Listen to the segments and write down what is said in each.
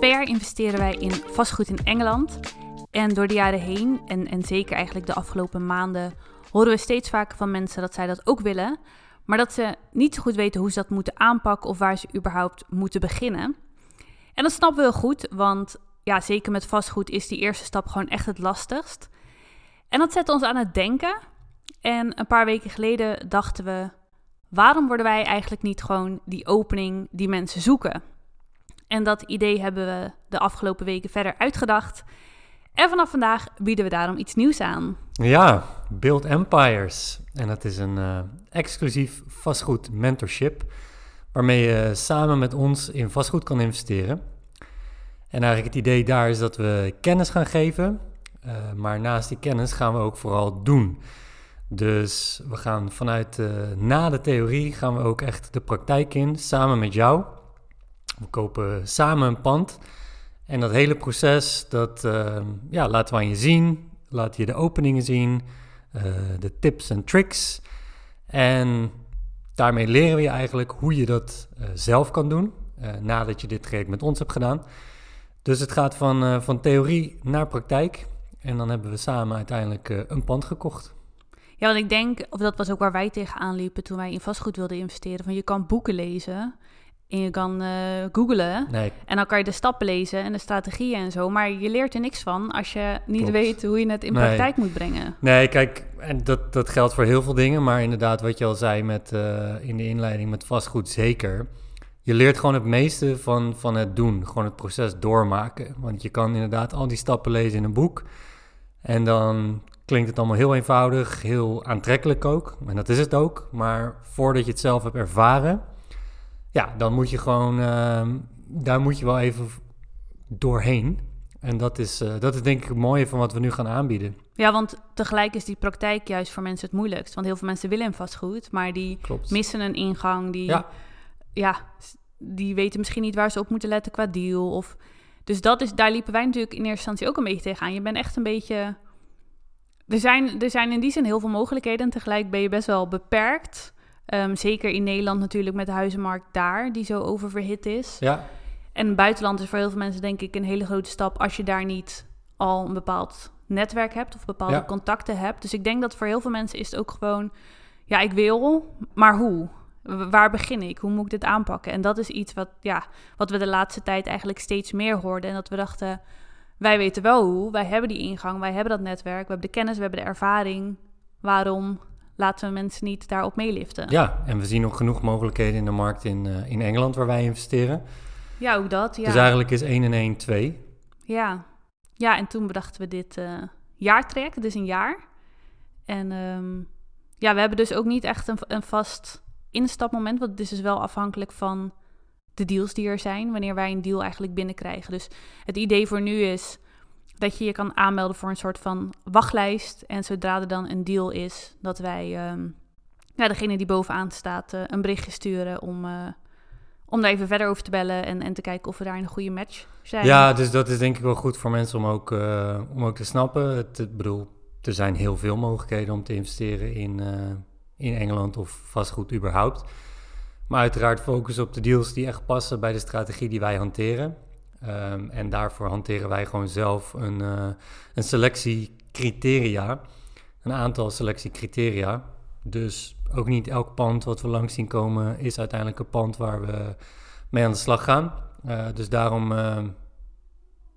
twee jaar investeren wij in vastgoed in Engeland. En door de jaren heen, en, en zeker eigenlijk de afgelopen maanden, horen we steeds vaker van mensen dat zij dat ook willen. Maar dat ze niet zo goed weten hoe ze dat moeten aanpakken of waar ze überhaupt moeten beginnen. En dat snappen we goed, want ja, zeker met vastgoed is die eerste stap gewoon echt het lastigst. En dat zet ons aan het denken. En een paar weken geleden dachten we: waarom worden wij eigenlijk niet gewoon die opening die mensen zoeken? En dat idee hebben we de afgelopen weken verder uitgedacht. En vanaf vandaag bieden we daarom iets nieuws aan. Ja, Build Empires. En dat is een uh, exclusief vastgoed mentorship. Waarmee je samen met ons in vastgoed kan investeren. En eigenlijk het idee daar is dat we kennis gaan geven. Uh, maar naast die kennis gaan we ook vooral doen. Dus we gaan vanuit uh, na de theorie gaan we ook echt de praktijk in, samen met jou. We kopen samen een pand. En dat hele proces, dat uh, ja, laten we aan je zien. Laat je de openingen zien, uh, de tips en tricks. En daarmee leren we je eigenlijk hoe je dat uh, zelf kan doen. nadat je dit traject met ons hebt gedaan. Dus het gaat van, van theorie naar praktijk. En dan hebben we samen uiteindelijk een pand gekocht. Ja, want ik denk, of dat was ook waar wij tegenaan liepen toen wij in vastgoed wilden investeren. Van je kan boeken lezen en je kan uh, googlen. Nee. En dan kan je de stappen lezen en de strategieën en zo. Maar je leert er niks van als je niet Klopt. weet hoe je het in Nee. praktijk moet brengen. Nee, kijk, en dat, dat geldt voor heel veel dingen. Maar inderdaad, wat je al zei met, eh, in de inleiding met vastgoed, zeker. Je leert gewoon het meeste van, van het doen. Gewoon het proces doormaken. Want je kan inderdaad al die stappen lezen in een boek. En dan klinkt het allemaal heel eenvoudig, heel aantrekkelijk ook. En dat is het ook. Maar voordat je het zelf hebt ervaren, ja, dan moet je gewoon, ehm, daar moet je wel even doorheen. En dat is, eh, dat is denk ik het mooie van wat we nu gaan aanbieden. Ja, want tegelijk is die praktijk juist voor mensen het moeilijkst. Want heel veel mensen willen in vastgoed, maar die Klopt. missen een ingang. Die, Ja. die weten misschien niet waar ze op moeten letten qua deal. Of, dus dat is, daar liepen wij natuurlijk in eerste instantie ook een beetje tegenaan. Je bent echt een beetje... Er zijn, er zijn in die zin heel veel mogelijkheden en tegelijk ben je best wel beperkt. Ehm, zeker in Nederland natuurlijk met de huizenmarkt daar, die zo oververhit is. Ja, En buitenland is voor heel veel mensen denk ik een hele grote stap als je daar niet al een bepaald netwerk hebt of bepaalde Ja. contacten hebt. Dus ik denk dat voor heel veel mensen is het ook gewoon, ja, ik wil, maar hoe? Waar begin ik? Hoe moet ik dit aanpakken? En dat is iets wat, ja, wat we de laatste tijd eigenlijk steeds meer hoorden. En dat we dachten, wij weten wel hoe, wij hebben die ingang, wij hebben dat netwerk, we hebben de kennis, we hebben de ervaring. Waarom laten we mensen niet daarop meeliften? ja, en we zien nog genoeg mogelijkheden in de markt in, eh, in Engeland waar wij investeren. Ja, ook dat. Ja. Dus eigenlijk is 1 en 1 2. Ja. ja, en toen bedachten we dit eh jaartraject, dus een jaar. En ehm, ja, we hebben dus ook niet echt een, een vast instapmoment, want het is dus wel afhankelijk van de deals die er zijn, wanneer wij een deal eigenlijk binnenkrijgen. Dus het idee voor nu is dat je je kan aanmelden voor een soort van wachtlijst. En zodra er dan een deal is, dat wij ehm, ja, degene die bovenaan staat eh, een berichtje sturen om, eh, om daar even verder over te bellen en, en te kijken of we daar een goede match zijn. Ja, dus dat is denk ik wel goed voor mensen om ook, eh, om ook te snappen. Het, bedoel, er zijn heel veel mogelijkheden om te investeren in, in Engeland of vastgoed überhaupt. Maar uiteraard focussen op de deals die echt passen bij de strategie die wij hanteren. Ehm, en daarvoor hanteren wij gewoon zelf een, eh, een selectiecriteria. Een aantal selectiecriteria. Dus ook niet elk pand wat we langs zien komen is uiteindelijk een pand waar we mee aan de slag gaan. Eh, dus daarom ehm,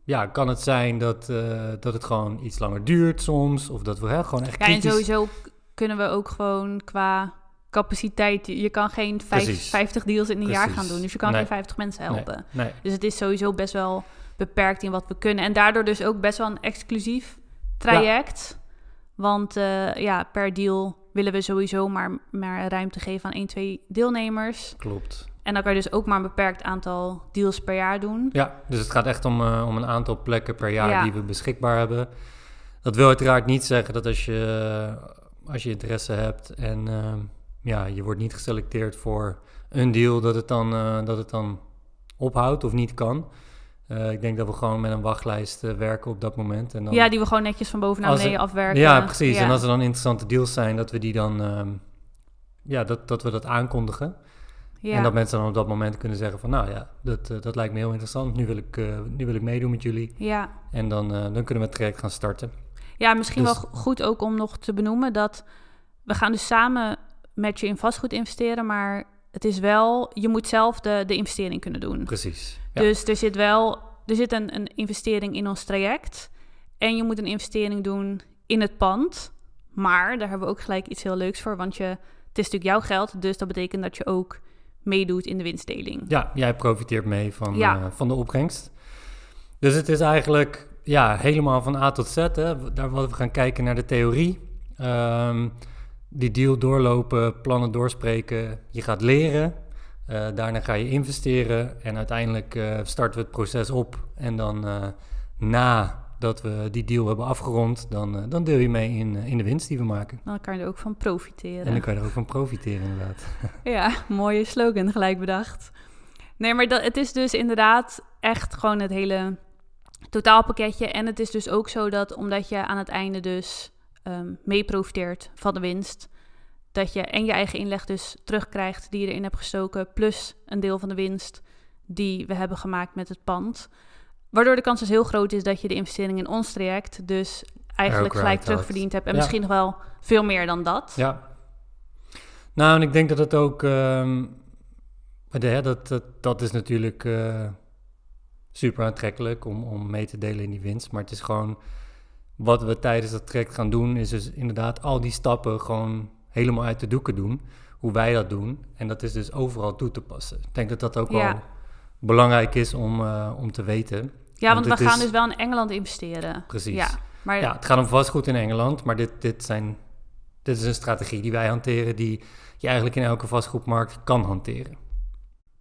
ja, kan het zijn dat, eh, dat het gewoon iets langer duurt soms. Of dat we hè, gewoon echt Ja, en sowieso kunnen we ook gewoon qua capaciteit... Je kan geen vijf, Precies. 50 deals in een jaar gaan doen. Dus je kan Nee. geen 50 mensen helpen. nee. Dus het is sowieso best wel beperkt in wat we kunnen. En daardoor dus ook best wel een exclusief traject. Want eh, ja, per deal willen we sowieso maar, maar ruimte geven aan 1, 2 deelnemers. Klopt. En dan kan je dus ook maar een beperkt aantal deals per jaar doen. Ja, dus het gaat echt om, eh, om een aantal plekken per jaar Ja. die we beschikbaar hebben. Dat wil uiteraard niet zeggen dat als je, als je interesse hebt en eh, ja, je wordt niet geselecteerd voor een deal, dat het dan, eh, dat het dan ophoudt of niet kan. Eh, ik denk dat we gewoon met een wachtlijst eh, werken op dat moment. En dan, Ja, die we gewoon netjes van boven naar beneden afwerken. Ja, precies. Ja. En als er dan interessante deals zijn, dat we die dan, ehm, ja, dat, dat we dat aankondigen. Ja. En dat mensen dan op dat moment kunnen zeggen van, nou ja, dat, dat lijkt me heel interessant. Nu wil ik, nu wil ik meedoen met jullie. ja. En dan, dan kunnen we het traject gaan starten. Ja, misschien Dus- wel go- goed ook om nog te benoemen dat we gaan dus samen met je in vastgoed investeren, maar het is wel, je moet zelf de, de investering kunnen doen. Precies. Ja. Dus er zit wel, er zit een, een investering in ons traject en je moet een investering doen in het pand. Maar daar hebben we ook gelijk iets heel leuks voor, want je, het is natuurlijk jouw geld, dus dat betekent dat je ook meedoet in de winstdeling. Ja, jij profiteert mee van, Ja. eh, van de opbrengst. Dus het is eigenlijk ja, helemaal van A tot Z. Hè. Daar wat we gaan kijken naar de theorie. Ehm, die deal doorlopen, plannen doorspreken. Je gaat leren. Eh, daarna ga je investeren. En uiteindelijk eh, starten we het proces op. En dan eh nadat we die deal hebben afgerond, dan, dan deel je mee in, in de winst die we maken. Dan kan je er ook van profiteren. En dan kan je er ook van profiteren inderdaad. Ja, mooie slogan gelijk bedacht. Nee, maar dat, het is dus inderdaad echt gewoon het hele totaalpakketje. En het is dus ook zo dat omdat je aan het einde dus ehm mee profiteert van de winst, dat je en je eigen inleg dus terugkrijgt die je erin hebt gestoken, plus een deel van de winst die we hebben gemaakt met het pand. Waardoor de kans dus heel groot is dat je de investering in ons traject dus eigenlijk gelijk terugverdiend hebt. En Ja. misschien nog wel veel meer dan dat. Ja. Nou, en ik denk dat het ook... de, hè, dat, dat, dat is natuurlijk eh, super aantrekkelijk om, om mee te delen in die winst. Maar het is gewoon... Wat we tijdens dat traject gaan doen... is dus inderdaad al die stappen gewoon helemaal uit de doeken doen. Hoe wij dat doen. En dat is dus overal toe te passen. Ik denk dat dat ook Ja. wel belangrijk is om, eh, om te weten. Ja, want Want we gaan is- dus wel in Engeland investeren. Precies. Ja, maar Ja, het gaat om vastgoed in Engeland, maar dit, dit, zijn, dit is een strategie die wij hanteren, die je eigenlijk in elke vastgoedmarkt kan hanteren.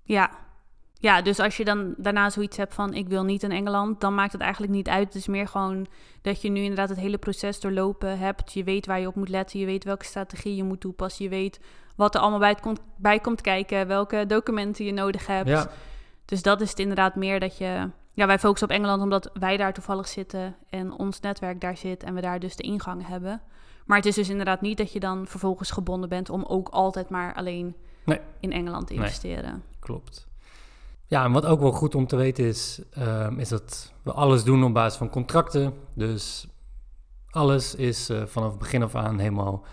Ja. Ja, dus als je dan daarna zoiets hebt van ik wil niet in Engeland, dan maakt het eigenlijk niet uit. Het is meer gewoon dat je nu inderdaad het hele proces doorlopen hebt. Je weet waar je op moet letten, je weet welke strategie je moet toepassen, je weet wat er allemaal bij, het komt, bij komt kijken, welke documenten je nodig hebt. Ja, Dus dat is het inderdaad meer dat je... Ja, wij focussen op Engeland omdat wij daar toevallig zitten en ons netwerk daar zit en we daar dus de ingang hebben. Maar het is dus inderdaad niet dat je dan vervolgens gebonden bent om ook altijd maar alleen Nee. in Engeland te Nee. investeren. klopt. Ja, en wat ook wel goed om te weten is, ehm, is dat we alles doen op basis van contracten. Dus alles is eh, vanaf begin af aan helemaal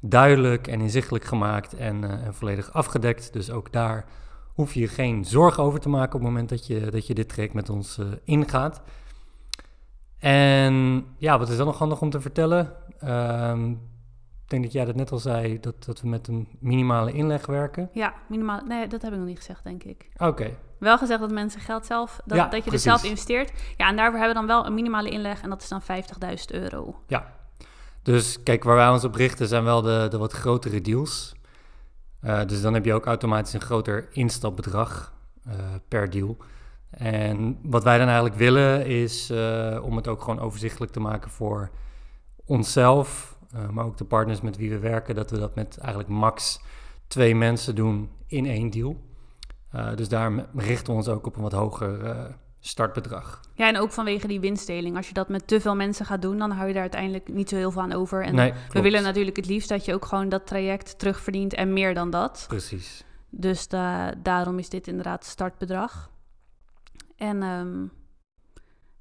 duidelijk en inzichtelijk gemaakt en, eh, volledig afgedekt. Dus ook daar hoef je geen zorgen over te maken op het moment dat je, dat je dit traject met ons eh, ingaat. En ja, wat is dan nog handig om te vertellen? Ehm, denk dat jij dat net al zei, dat, dat we met een minimale inleg werken. Ja, minimaal. Nee, dat heb ik nog niet gezegd, denk ik. Oké, Wel gezegd dat mensen geld zelf, dat, Ja, dat je precies. zelf investeert. Ja, en daarvoor hebben we dan wel een minimale inleg en dat is dan 50.000 euro. Dus kijk, waar wij ons op richten zijn wel de, de wat grotere deals. Eh, dus dan heb je ook automatisch een groter instapbedrag eh, per deal. En wat wij dan eigenlijk willen is eh, om het ook gewoon overzichtelijk te maken voor onszelf, eh, maar ook de partners met wie we werken, dat we dat met eigenlijk max twee mensen doen in één deal. Eh, dus daar richten we ons ook op een wat hoger eh, startbedrag. Ja, en ook vanwege die winstdeling. Als je dat met te veel mensen gaat doen, dan hou je daar uiteindelijk niet zo heel veel aan over. En nee, we willen natuurlijk het liefst dat je ook gewoon dat traject terugverdient en meer dan dat. Precies. Dus da- daarom is dit inderdaad startbedrag. En ehm,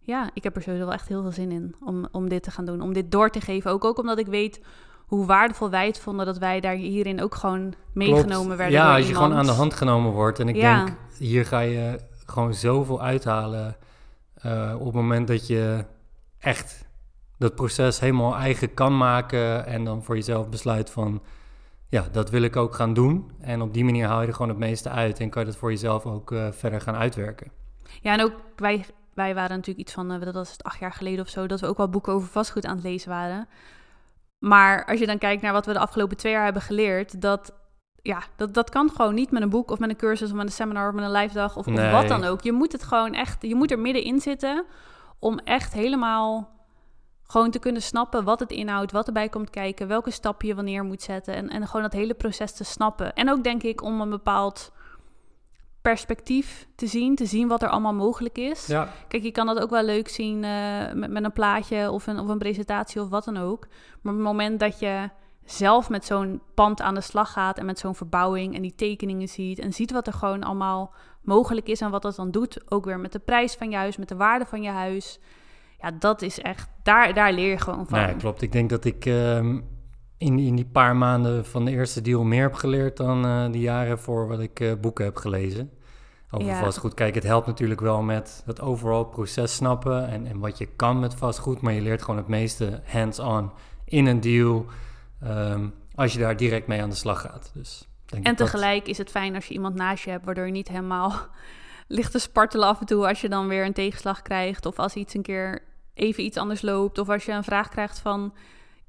ja, ik heb er sowieso wel echt heel veel zin in om, om dit te gaan doen. Om dit door te geven. Ook, ook omdat ik weet hoe waardevol wij het vonden dat wij daar hierin ook gewoon meegenomen Klopt. werden. Ja, door als je iemand. gewoon aan de hand genomen wordt. En ik Ja. denk, hier ga je gewoon zoveel uithalen eh, op het moment dat je echt dat proces helemaal eigen kan maken en dan voor jezelf besluit van, ja, dat wil ik ook gaan doen. En op die manier haal je er gewoon het meeste uit en kan je dat voor jezelf ook eh, verder gaan uitwerken. Ja, en ook wij, wij waren natuurlijk iets van, eh, dat was het acht jaar geleden of zo, dat we ook wel boeken over vastgoed aan het lezen waren. Maar als je dan kijkt naar wat we de afgelopen twee jaar hebben geleerd, dat, ja, dat, dat kan gewoon niet met een boek of met een cursus of met een seminar of met een live dag of, of wat dan ook. Je moet het gewoon echt, je moet er middenin zitten om echt helemaal gewoon te kunnen snappen wat het inhoudt, wat erbij komt kijken, welke stappen je wanneer moet zetten en, en gewoon dat hele proces te snappen. En ook denk ik om een bepaald perspectiop te zien, te zien wat er allemaal mogelijk is. Ja, Kijk, je kan dat ook wel leuk zien eh, met, met een plaatje of een, of een presentatie of wat dan ook. Maar op het moment dat je zelf met zo'n pand aan de slag gaat en met zo'n verbouwing en die tekeningen ziet en ziet wat er gewoon allemaal mogelijk is en wat dat dan doet, ook weer met de prijs van je huis, met de waarde van je huis. Ja, dat is echt, daar, daar leer je gewoon van. Ja, klopt. Ik denk dat ik ehm, in, in die paar maanden van de eerste deal meer heb geleerd dan uh, die jaren voor wat ik uh, boeken heb gelezen. Over ja. vastgoed. Kijk, het helpt natuurlijk wel met het overal proces snappen en, en wat je kan met vastgoed, maar je leert gewoon het meeste hands-on in een deal um, als je daar direct mee aan de slag gaat. Dus denk en tegelijk dat... is het fijn als je iemand naast je hebt, waardoor je niet helemaal ligt te spartelen af en toe als je dan weer een tegenslag krijgt of als iets een keer even iets anders loopt of als je een vraag krijgt van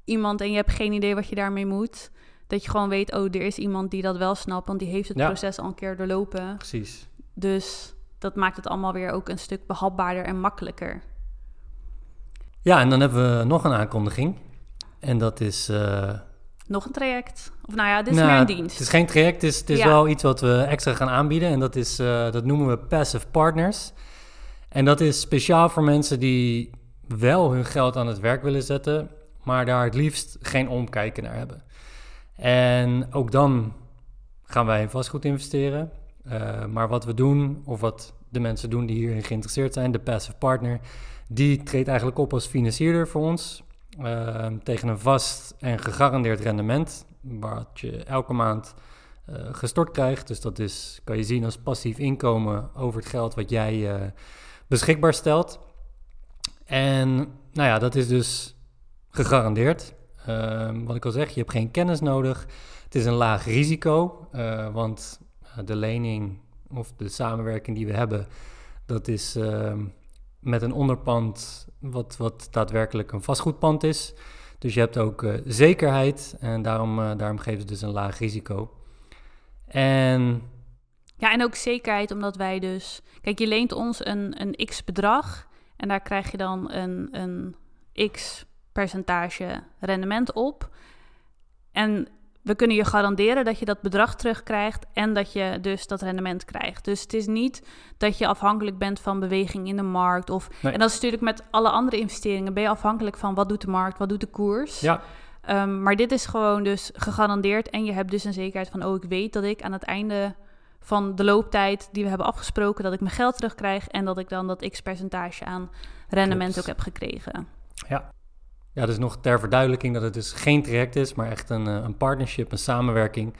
iemand en je hebt geen idee wat je daarmee moet. Dat je gewoon weet, oh, er is iemand die dat wel snapt, want die heeft het proces al een keer doorlopen. Precies. Dus dat maakt het allemaal weer ook een stuk behapbaarder en makkelijker. Ja, en dan hebben we nog een aankondiging. En dat is... Uh... Nog een traject? Of nou ja, dit is nou, meer een dienst. Het is geen traject, het is, het is wel iets wat we extra gaan aanbieden. En dat, is, uh, dat noemen we Passive Partners. En dat is speciaal voor mensen die wel hun geld aan het werk willen zetten maar daar het liefst geen omkijken naar hebben. En ook dan gaan wij in vastgoed investeren. Uh, maar wat we doen, of wat de mensen doen die hierin geïnteresseerd zijn, de passive partner, die treedt eigenlijk op als financierder voor ons. Uh, tegen een vast en gegarandeerd rendement, wat je elke maand uh, gestort krijgt. Dus dat is, kan je zien als passief inkomen over het geld wat jij beschikbaar stelt. En nou ja, dat is dus gegarandeerd. Ehm, wat ik al zeg, je hebt geen kennis nodig. Het is een laag risico, uh, want eh, de lening of de samenwerking die we hebben, dat is uh, met een onderpand wat, wat daadwerkelijk een vastgoedpand is. Dus je hebt ook uh, zekerheid en daarom, daarom geven ze dus een laag risico. En... Ja, en ook zekerheid omdat wij dus... Kijk, je leent ons een, een x bedrag en daar krijg je dan een, een x percentage rendement op. En we kunnen je garanderen dat je dat bedrag terugkrijgt en dat je dus dat rendement krijgt. Dus het is niet dat je afhankelijk bent van beweging in de markt. Of, En dat is natuurlijk met alle andere investeringen. Ben je afhankelijk van wat doet de markt, wat doet de koers. Ja. Um, maar dit is gewoon dus gegarandeerd. En je hebt dus een zekerheid van, oh, ik weet dat ik aan het einde van de looptijd die we hebben afgesproken, dat ik mijn geld terugkrijg en dat ik dan dat x percentage aan rendement ook heb gekregen. Ja, ja, dus nog ter verduidelijking dat het dus geen traject is, maar echt een, eh, een partnership, een samenwerking.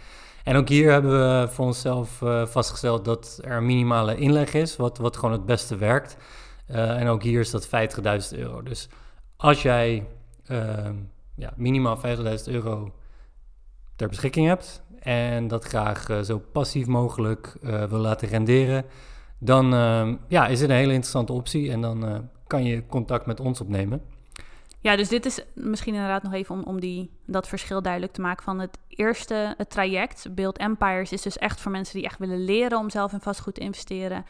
En ook hier hebben we voor onszelf uh, vastgesteld dat er een minimale inleg is, wat, wat gewoon het beste werkt. Uh, en ook hier is dat 50.000 euro. Dus als jij uh, ja, minimaal 50.000 euro ter beschikking hebt en dat graag zo passief mogelijk wil laten renderen, dan ja, is het een hele interessante optie en dan kan je contact met ons opnemen. Ja, dus dit is misschien inderdaad nog even om, om die, dat verschil duidelijk te maken van het eerste, het traject. Build Empires is dus echt voor mensen die echt willen leren om zelf in vastgoed te investeren.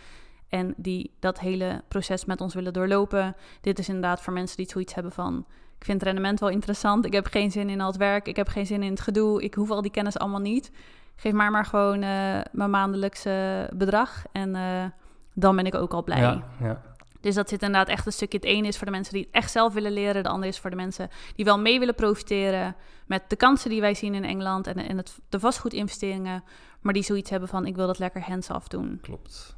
En die dat hele proces met ons willen doorlopen. Dit is inderdaad voor mensen die zoiets hebben van... ik vind rendement wel interessant, ik heb geen zin in al het werk... ik heb geen zin in het gedoe, ik hoef al die kennis allemaal niet. Geef maar maar gewoon uh, mijn maandelijkse bedrag en uh, dan ben ik ook al blij. Ja, ja. Dus dat zit inderdaad echt een stukje. Het ene is voor de mensen die het echt zelf willen leren. De andere is voor de mensen die wel mee willen profiteren met de kansen die wij zien in Engeland en, en het, de vastgoedinvesteringen. Maar die zoiets hebben van ik wil dat lekker hands-off doen. Klopt.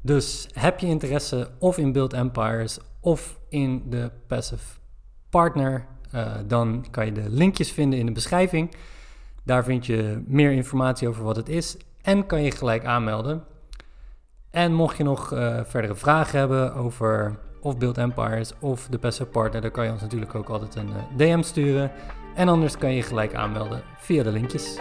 Dus heb je interesse of in Build Empires of in de Passive Partner, uh, dan kan je de linkjes vinden in de beschrijving. Daar vind je meer informatie over wat het is en kan je gelijk aanmelden. En mocht je nog uh, verdere vragen hebben over of Build Empires of de Passive Partner, dan kan je ons natuurlijk ook altijd een uh, DM sturen. En anders kan je gelijk aanmelden via de linkjes.